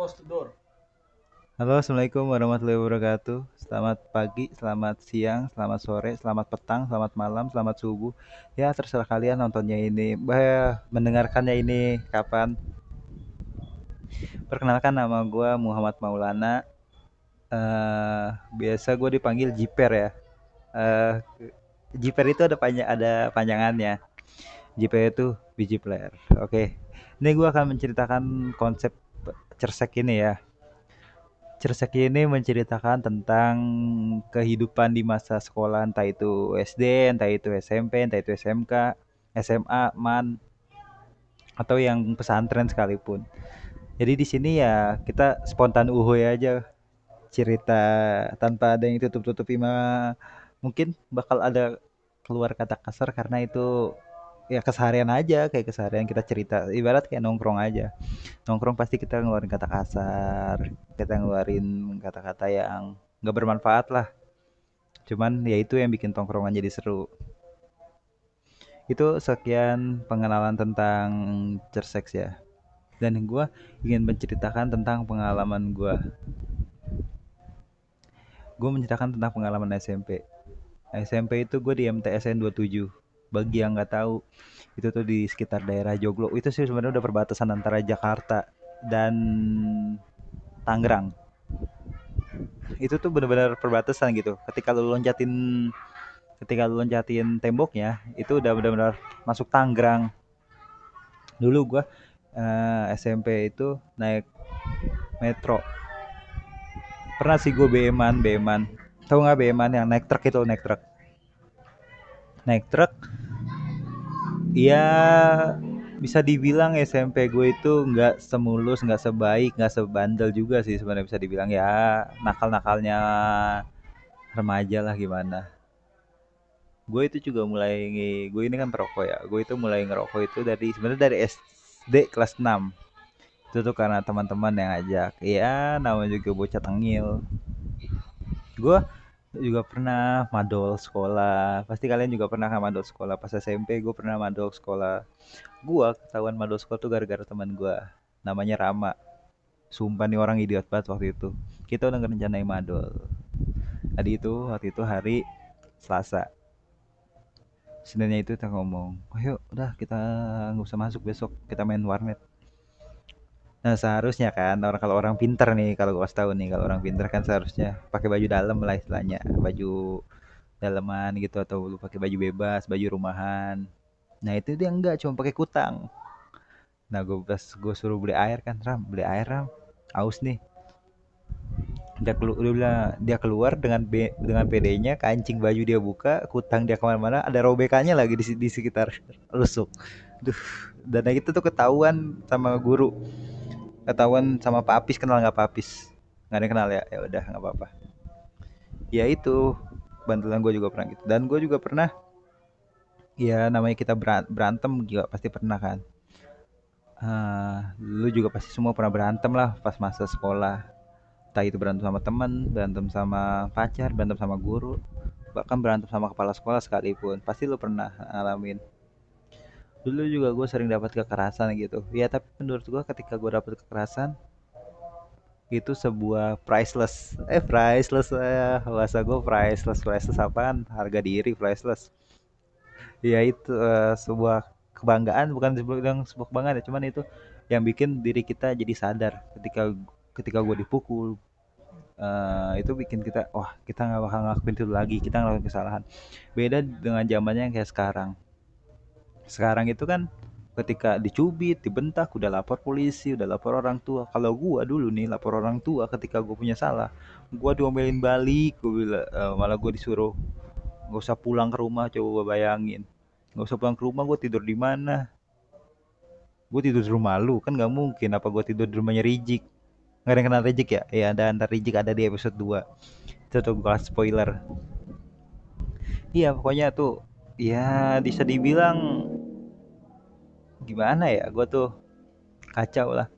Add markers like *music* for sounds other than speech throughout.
The door. Halo, Assalamualaikum warahmatullahi wabarakatuh. Selamat pagi, selamat siang, selamat sore, selamat petang, selamat malam, selamat subuh. Ya, terserah kalian nontonnya ini, bah, mendengarkannya ini kapan. Perkenalkan nama gue Muhammad Maulana. Eh, biasa gue dipanggil Jiper ya. Eh, Jiper itu ada panjang ada panjangannya. Jiper itu biji player. Oke. Ini gue akan menceritakan konsep cersek ini ya. Cersek ini menceritakan tentang kehidupan di masa sekolah entah itu SD, entah itu SMP, entah itu SMK, SMA, MAN atau yang pesantren sekalipun. Jadi di sini ya kita spontan uhuy aja cerita tanpa ada yang tutup-tutupi mah mungkin bakal ada keluar kata kasar karena itu ya keseharian aja kayak keseharian kita cerita ibarat kayak nongkrong aja. Nongkrong pasti kita ngeluarin kata kasar kita ngeluarin kata-kata yang nggak bermanfaat lah. Cuman ya itu yang bikin tongkrongan jadi seru. Itu sekian pengenalan tentang Cersex ya. Dan gue ingin menceritakan tentang pengalaman gue gue menceritakan tentang pengalaman SMP SMP itu gue di MTSN 27 bagi yang nggak tahu itu tuh di sekitar daerah Joglo. Itu sih sebenarnya udah perbatasan antara Jakarta dan Tangerang. Itu tuh benar-benar perbatasan gitu. Ketika lu loncatin ketika lu loncatin temboknya itu udah benar-benar masuk Tangerang. Dulu gua eh, SMP itu naik metro. Pernah sih gue BM-an BM-an tahu nggak BM-an yang naik truk itu? Naik truk. Naik truk ya bisa dibilang SMP gue itu nggak semulus nggak sebaik nggak sebandel juga sih sebenarnya bisa dibilang ya. Nakal-nakalnya remaja lah gimana. Gue itu juga mulai gue ini kan perokok ya. Gue itu mulai ngerokok itu dari sebenarnya dari SD kelas 6 itu tuh karena teman-teman yang ajak. Ya namanya juga bocah tengil. Gue juga pernah madol sekolah. Pasti kalian juga pernah kan madol sekolah? Pas SMP gue pernah madol sekolah. Gue ketahuan madol sekolah tuh gara-gara teman gue namanya Rama. Sumpah nih orang idiot banget waktu itu. Kita udah ngerencanain madol. Tadi itu waktu itu hari Selasa. Seninnya itu kita ngomong, ayo udah kita nggak usah masuk besok, kita main warnet. Nah seharusnya kan orang kalau orang pinter nih kalau gue kasih tahu nih kalau orang pinter kan seharusnya pakai baju dalam lah istilahnya. Baju daleman gitu atau lu pakai baju bebas baju rumahan. Nah itu dia enggak cuma pakai kutang. Nah gue pas gue suruh beli air kan ram beli air ram. Aus nih. Dia keluar dia, dia keluar dengan B, dengan PD-nya kancing baju dia buka kutang dia ke mana-mana ada robekannya lagi di, di sekitar lusuk Duh, dan itu tuh ketahuan sama guru ketahuan sama Pak Apis kenal nggak Pak Apis? Nggak ada yang kenal ya? Ya udah nggak apa-apa. Ya itu bantuan gue juga pernah gitu. Dan gue juga pernah ya namanya kita berantem juga pasti pernah kan. Uh, lu juga pasti semua pernah berantem lah pas masa sekolah. Entah itu berantem sama teman berantem sama pacar berantem sama guru bahkan berantem sama kepala sekolah sekalipun. Pasti lu pernah ngalamin dulu juga gue sering dapat kekerasan gitu. Ya tapi menurut gue ketika gue dapat kekerasan itu sebuah priceless. Eh priceless ya bahasa gue priceless. Priceless apaan? Harga diri priceless. Ya itu uh, sebuah kebanggaan. Bukan sebuah sebuah kebanggaan ya cuman itu yang bikin diri kita jadi sadar ketika ketika gue dipukul. Uh, itu bikin kita wah kita nggak bakal ngelakuin itu lagi. Kita ngelakuin kesalahan. Beda dengan zamannya yang kayak sekarang sekarang itu kan ketika dicubit, dibentak, udah lapor polisi, udah lapor orang tua. Kalau gua dulu nih lapor orang tua ketika gua punya salah, gua diomelin balik, gua bilang uh, malah gua disuruh nggak usah pulang ke rumah, coba bayangin. Nggak usah pulang ke rumah, gua tidur di mana? Gua tidur di rumah lu, kan nggak mungkin. Apa gua tidur di rumahnya Rijik? Nggak ada yang kenal Rijik ya? Iya, ada antar Rijik ada di episode 2. Itu gua spoiler. Iya, pokoknya tuh ya bisa dibilang gimana ya gue tuh kacau lah.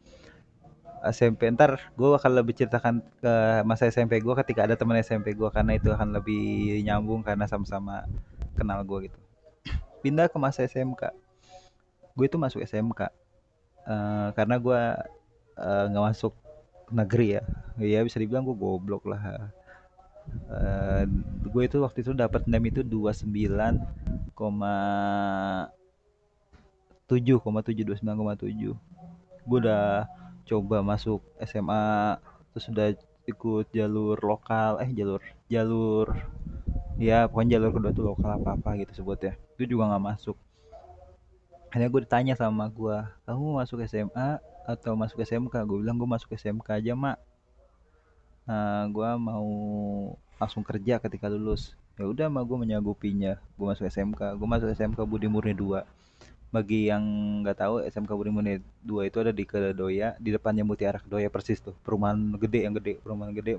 SMP ntar gue akan lebih ceritakan ke masa SMP gue ketika ada teman SMP gue karena itu akan lebih nyambung karena sama-sama kenal gue gitu. Pindah ke masa SMK gue itu masuk SMK uh, eh, karena gue uh, nggak masuk negeri ya. Ya bisa dibilang gue goblok lah. Uh, gue itu waktu itu dapat nem itu 29,7 7,7 29,7 gue udah coba masuk SMA terus udah ikut jalur lokal eh jalur jalur ya pokoknya jalur kedua tuh lokal apa apa gitu sebutnya. Itu juga nggak masuk. Hanya gue ditanya sama gue kamu masuk SMA atau masuk SMK gue bilang gue masuk SMK aja mak. Nah, gue mau langsung kerja ketika lulus. Ya udah mah gue menyanggupinya. Gue masuk SMK gue masuk SMK Budi Murni 2 bagi yang nggak tahu SMK Budi Murni 2 itu ada di Kedoya di depannya Mutiara Kedoya persis tuh. Perumahan gede yang gede perumahan gede.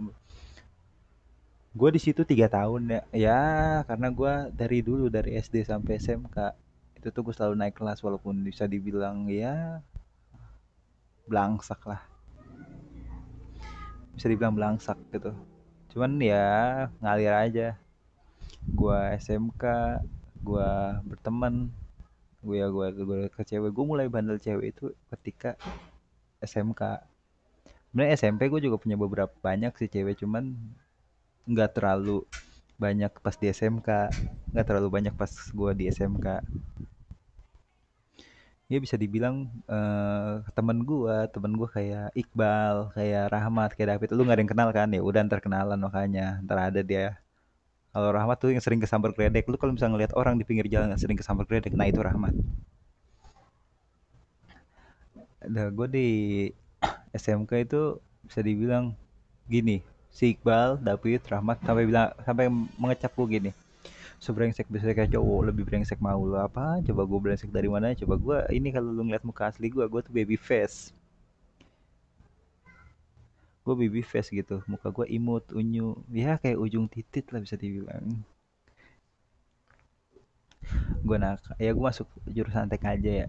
Gue di situ tiga tahun ya. Ya karena gue dari dulu dari SD sampai SMK itu tuh gue selalu naik kelas walaupun bisa dibilang ya belangsak lah. Bisa dibilang belangsak gitu. Cuman ya ngalir aja. Gue SMK gue berteman gue ya gue gue ke cewek. Gue mulai bandel cewek itu ketika SMK sebenarnya SMP gue juga punya beberapa banyak sih cewek cuman nggak terlalu banyak pas di SMK nggak terlalu banyak pas gue di SMK ya bisa dibilang uh, temen gue temen gue kayak Iqbal kayak Rahmat kayak David. Lu nggak ada yang kenal kan? Ya udah ntar kenalan makanya. Ntar ada dia kalau Rahmat tuh yang sering kesambar gredek lu kalau misalnya ngeliat orang di pinggir jalan yang sering kesambar gredek nah itu Rahmat Nah, gue di *clears throat* SMK itu bisa dibilang gini si Iqbal, David, Rahmat sampai bilang sampai mengecap gue gini. Sebrengsek bisa kayak cowok lebih brengsek mau lo apa? Coba gue brengsek dari mana? Coba gue ini kalau lu ngeliat muka asli gue, gue tuh baby face. Gue baby face gitu, muka gue imut, unyu, ya kayak ujung titit lah bisa dibilang. Gue nak, ya gue masuk jurusan TKJ ya.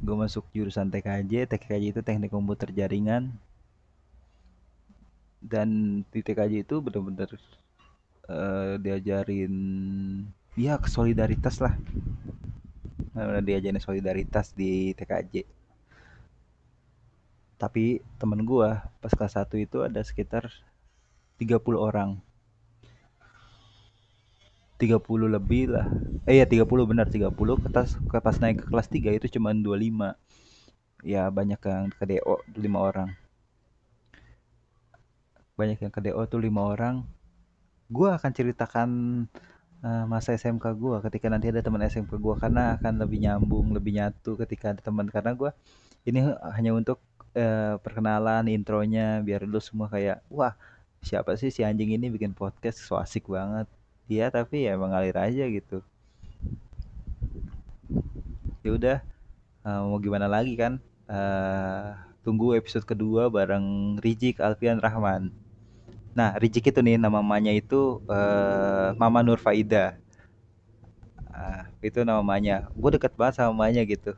Gue masuk jurusan TKJ, TKJ itu teknik komputer jaringan. Dan di TKJ itu benar-benar uh, diajarin ya solidaritas lah. Benar diajarin solidaritas di TKJ tapi temen gua pas kelas 1 itu ada sekitar 30 orang. 30 lebih lah. Eh ya 30 benar 30 ketas pas naik ke kelas 3 itu cuma 25 ya banyak yang ke DO 5 orang. Banyak yang ke DO tuh lima orang. Gue akan ceritakan uh, masa SMK gue ketika nanti ada teman SMK gue karena akan lebih nyambung lebih nyatu ketika ada teman. Karena gue ini hanya untuk uh, perkenalan intronya biar lu semua kayak wah siapa sih si anjing ini bikin podcast so asik banget dia tapi ya mengalir aja gitu ya udah uh, mau gimana lagi kan uh, tunggu episode kedua bareng Rijik Alfian Rahman Nah, Rijik itu nih nama mamanya itu uh, Mama Nur Faida. Uh, itu nama mamanya. Gue deket banget sama mamanya gitu.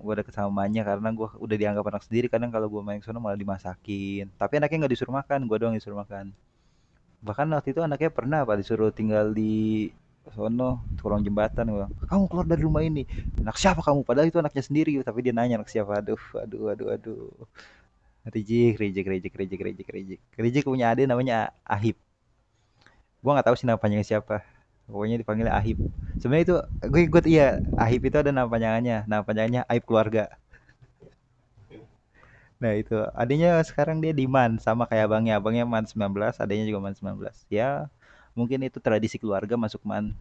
Gue deket sama karena gue udah dianggap anak sendiri. Kadang kalau gue main sana malah dimasakin. Tapi anaknya nggak disuruh makan, gue doang disuruh makan. Bahkan waktu itu anaknya pernah apa disuruh tinggal di sono kolong jembatan gue kamu keluar dari rumah ini anak siapa kamu padahal itu anaknya sendiri tapi dia nanya anak siapa aduh aduh aduh aduh Rijik, Rijik, Rijik, Rijik, Rijik, Rijik. Rijik punya adik namanya Ahib. Gua nggak tahu sih nama panjangnya siapa. Pokoknya dipanggil Ahib. Sebenarnya itu gue ikut iya Ahib itu ada nama panjangannya. Nama panjangnya Ahib keluarga. Nah itu adiknya sekarang dia di Man sama kayak abangnya. Abangnya Man 19, adiknya juga Man 19. Ya mungkin itu tradisi keluarga masuk Man.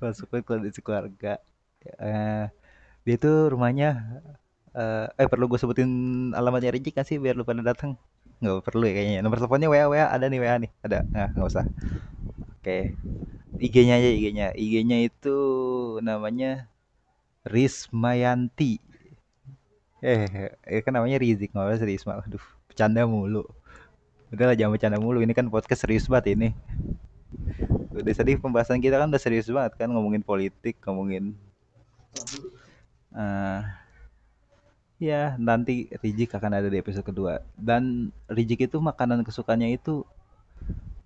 Masuk tradisi keluarga. Uh, dia tuh rumahnya uh, eh perlu gue sebutin alamatnya Rijik kan sih biar lu pada datang nggak perlu ya kayaknya. Nomor teleponnya WA WA ada nih WA nih. Ada. Nah nggak usah. Oke. Okay. IG-nya aja IG-nya IG-nya itu namanya Rismayanti. Eh, eh kan namanya Rizik nggak usah Risma. Aduh bercanda mulu. Udah lah jangan bercanda mulu. Ini kan podcast serius banget ini. Udah tadi pembahasan kita kan udah serius banget kan ngomongin politik ngomongin uh, Ya, nanti Rijik akan ada di episode kedua. Dan Rijik itu makanan kesukaannya itu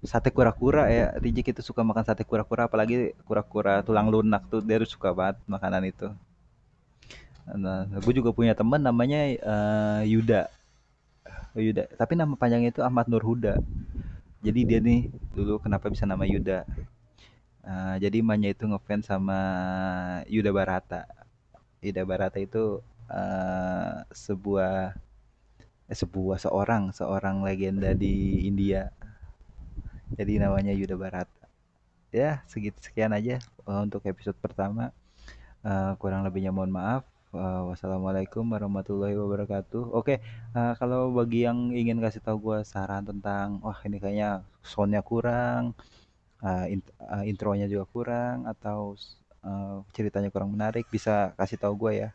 sate kura-kura ya. Rijik itu suka makan sate kura-kura, apalagi kura-kura tulang lunak tuh dia suka banget makanan itu. Nah, gue juga punya teman namanya eh, Yuda. Yuda. Tapi nama panjangnya itu Ahmad Nur Huda. Jadi dia nih dulu kenapa bisa nama Yuda? Eh, jadi emaknya itu ngefans sama Yuda Barata. Yuda Barata itu eh, sebuah eh, sebuah seorang seorang legenda di India. Jadi namanya Yuda Barata. Ya, segitu sekian aja eh, untuk episode pertama. Eh, kurang lebihnya mohon maaf. Eh, wassalamualaikum warahmatullahi wabarakatuh. Oke, eh, kalau bagi yang ingin kasih tahu gue saran tentang, wah ini kayaknya soundnya kurang, eh, int- eh, intronya juga kurang, atau eh, ceritanya kurang menarik, bisa kasih tahu gue ya.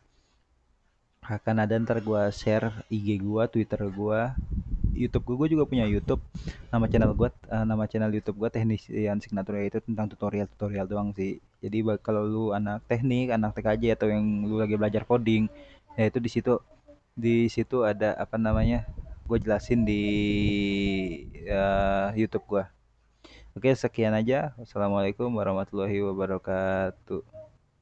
Akan ada ntar gue share IG gue, Twitter gue, YouTube gue, gue juga punya YouTube. Nama channel gue, eh, nama channel YouTube gue Teknisian Signature itu tentang tutorial-tutorial doang sih. Jadi kalau lu anak teknik, anak TKJ atau yang lu lagi belajar coding, ya itu di situ di situ ada apa namanya? Gue jelasin di eh, YouTube gue. Oke, sekian aja. Wassalamualaikum warahmatullahi wabarakatuh.